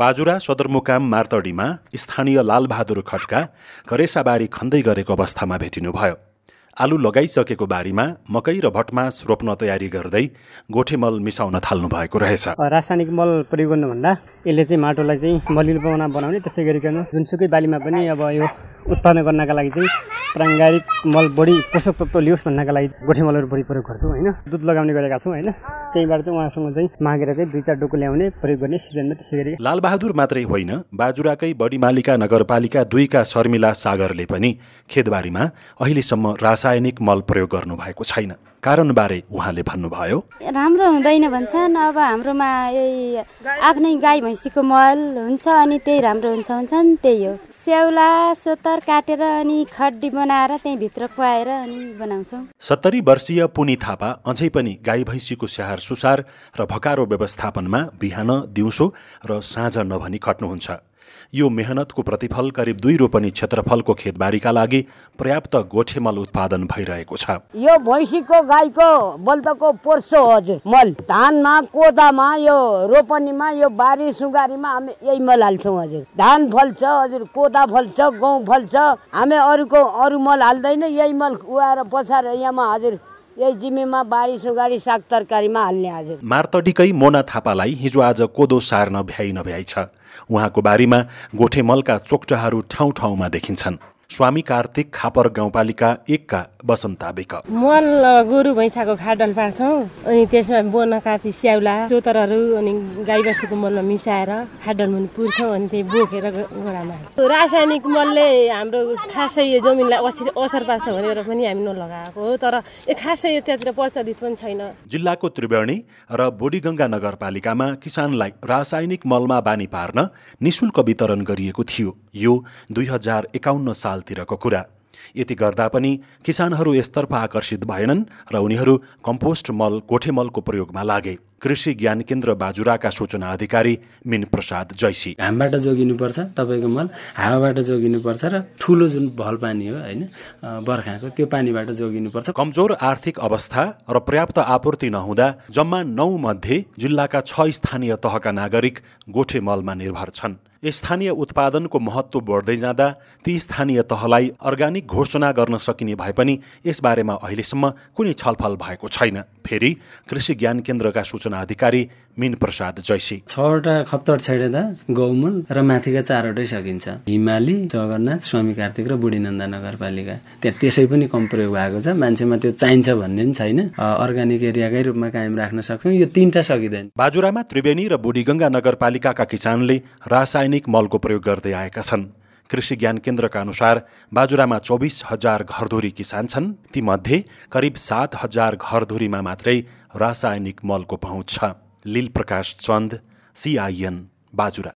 बाजुरा सदरमुकाम मार्तडीमा स्थानीय लालबहादुर खड्का करेसाबारी खन्दै गरेको अवस्थामा भेटिनुभयो। आलु लगाइसकेको बारीमा मकै र भटमास रोप्न तयारी गर्दै गोठे मल मिसाउन थाल्नु भएको रहेछ। रासायनिक मल प्रयोग गर्नुभन्दा यसले चाहिँ माटोलाई चाहिँ मलिलो बनाउन बनाउने त्यसै गरिकन जुनसुकै बालीमा पनि अब यो उत्पादन गर्नका लागि चाहिँ प्राङ्गारिक मल बढी पोषक तत्त्व लियोस् भन्नका लागि गोठे मलहरू बढी प्रयोग गर्छौँ होइन? दुध लगाउने गरेका छौँ होइन? त्यहीबाट चाहिँ उहाँसँग चाहिँ मागेर चाहिँ दुई चार डोको ल्याउने प्रयोग गर्ने सिजनमा त्यसै गरी लालबहादुर मात्रै होइन बाजुराकै बडीमालिका नगरपालिका दुईका शर्मिला सागरले पनि खेतबारीमा अहिलेसम्म रासायनिक मल प्रयोग गर्नुभएको छैन। कारणबारे उहाँले भन्नुभयो। राम्रो हुँदैन भन्छन्। अब हाम्रोमा यही आफ्नै गाई भैँसीको मल हुन्छ अनि त्यही राम्रो हुन्छ भन्छन्। त्यही हो। स्याउला सोतर काटेर अनि खड्डी बनाएर त्यही भित्र खुवाएर अनि बनाउँछौँ। सत्तरी वर्षीय पुनी थापा अझै पनि गाई भैँसीको स्याहार सुसार र भकारो व्यवस्थापनमा बिहान दिउँसो र साँझ नभनी खट्नुहुन्छ। यो मेहनतको प्रतिफल करिब दुई रोपनी क्षेत्रफलको खेतबारीका लागि पर्याप्त गोठेमल उत्पादन भइरहेको छ। यो भैँसीको गाईको बल्दको पोर्सो हजुर मल। धानमा कोदामा यो रोपनीमा यो बारी सुगारीमा हामी यही मल हाल्छौँ हजुर। धान फल्छ हजुर कोदा फल्छ गहुँ फल्छ। हामी अरूको अरू मल हाल्दैन यही मल उहाएर पछाएर यहाँमा हजुर यही जिम्मेमा बारी सुगारी साग तरकारीमा हाल्ने हजुर। मार्तडीकै मोना थापालाई हिजो आज कोदो सार्न भ्याइ नभ्याइ छ। उहाँको बारीमा गोठे मलका चोक्टाहरू ठाउँ ठाउँमा देखिन्छन्। स्वामी कार्तिक खापर गाउँपालिका एकका बसन्त बेक मल गोरु भैँसाको खाडल पार्छौँ अनि त्यसमा बोन काती स्याउला चोतरहरू अनि गाई बस्तीको मलमा मिसाएर खाडल मुनि पुर्छौँ अनि त्यही बोकेर गोडामा रासायनिक मलले हाम्रो खासै यो जमिनलाई असर असर पार्छ भनेर पनि हामी नलगाएको हो तर यो खासै त्यहाँतिर प्रचलित पनि छैन। जिल्लाको त्रिवेणी र बोडीगङ्गा नगरपालिकामा किसानलाई रासायनिक मलमा बानी पार्न निशुल्क वितरण गरिएको थियो। यो दुई हजार एकाउन्न सालतिरको कुरा। यति गर्दा पनि किसानहरू यसतर्फ आकर्षित भएनन् र उनीहरू कम्पोस्ट मल गोठे मलको प्रयोगमा लागे। कृषि ज्ञान केन्द्र बाजुराका सूचना अधिकारी मिन प्रसाद जैसी। घामबाट जोगिनुपर्छ तपाईँको मल हावाबाट जोगिनुपर्छ र ठुलो जुन भल पानी हो होइन बर्खाको त्यो पानीबाट जोगिनुपर्छ। कमजोर आर्थिक अवस्था र पर्याप्त आपूर्ति नहुँदा जम्मा नौ मध्ये जिल्लाका छ स्थानीय तहका नागरिक गोठे मलमा निर्भर छन्। स्थानीय उत्पादनको महत्व बढ्दै जाँदा ती स्थानीय तहलाई अर्ग्यानिक घोषणा गर्न सकिने भए पनि यसबारेमा अहिलेसम्म कुनै छलफल भएको छैन। फेरि कृषि ज्ञान केन्द्रका सूचना अधिकारी मिन प्रसाद जैसी। छवटा खप्तर छेडेदा गौमूल र माथिका चारवटै सकिन्छ। हिमाली जगन्नाथ स्वामी कार्तिक र बुढीनन्दा नगरपालिका। त्यहाँ त्यसै पनि कम प्रयोग भएको छ। मान्छेमा त्यो चाहिन्छ भन्ने पनि छैन। अर्ग्यानिक एरियाकै रूपमा कायम राख्न सक्छौँ। यो तिनवटा सकिँदैन। बाजुरामा त्रिवेणी र बुढीगङ्गा नगरपालिकाका किसानले रासायनिक मलको प्रयोग गर्दै आएका छन्। कृषि ज्ञान केन्द्रका अनुसार बाजुरामा चौबिस हजार घरधुरी किसान छन्। तीमध्ये करिब सात हजार घरधुरीमा मात्रै रासायनिक मलको पहुँच छ। लील प्रकाश चन्द सिआइएन बाजुरा।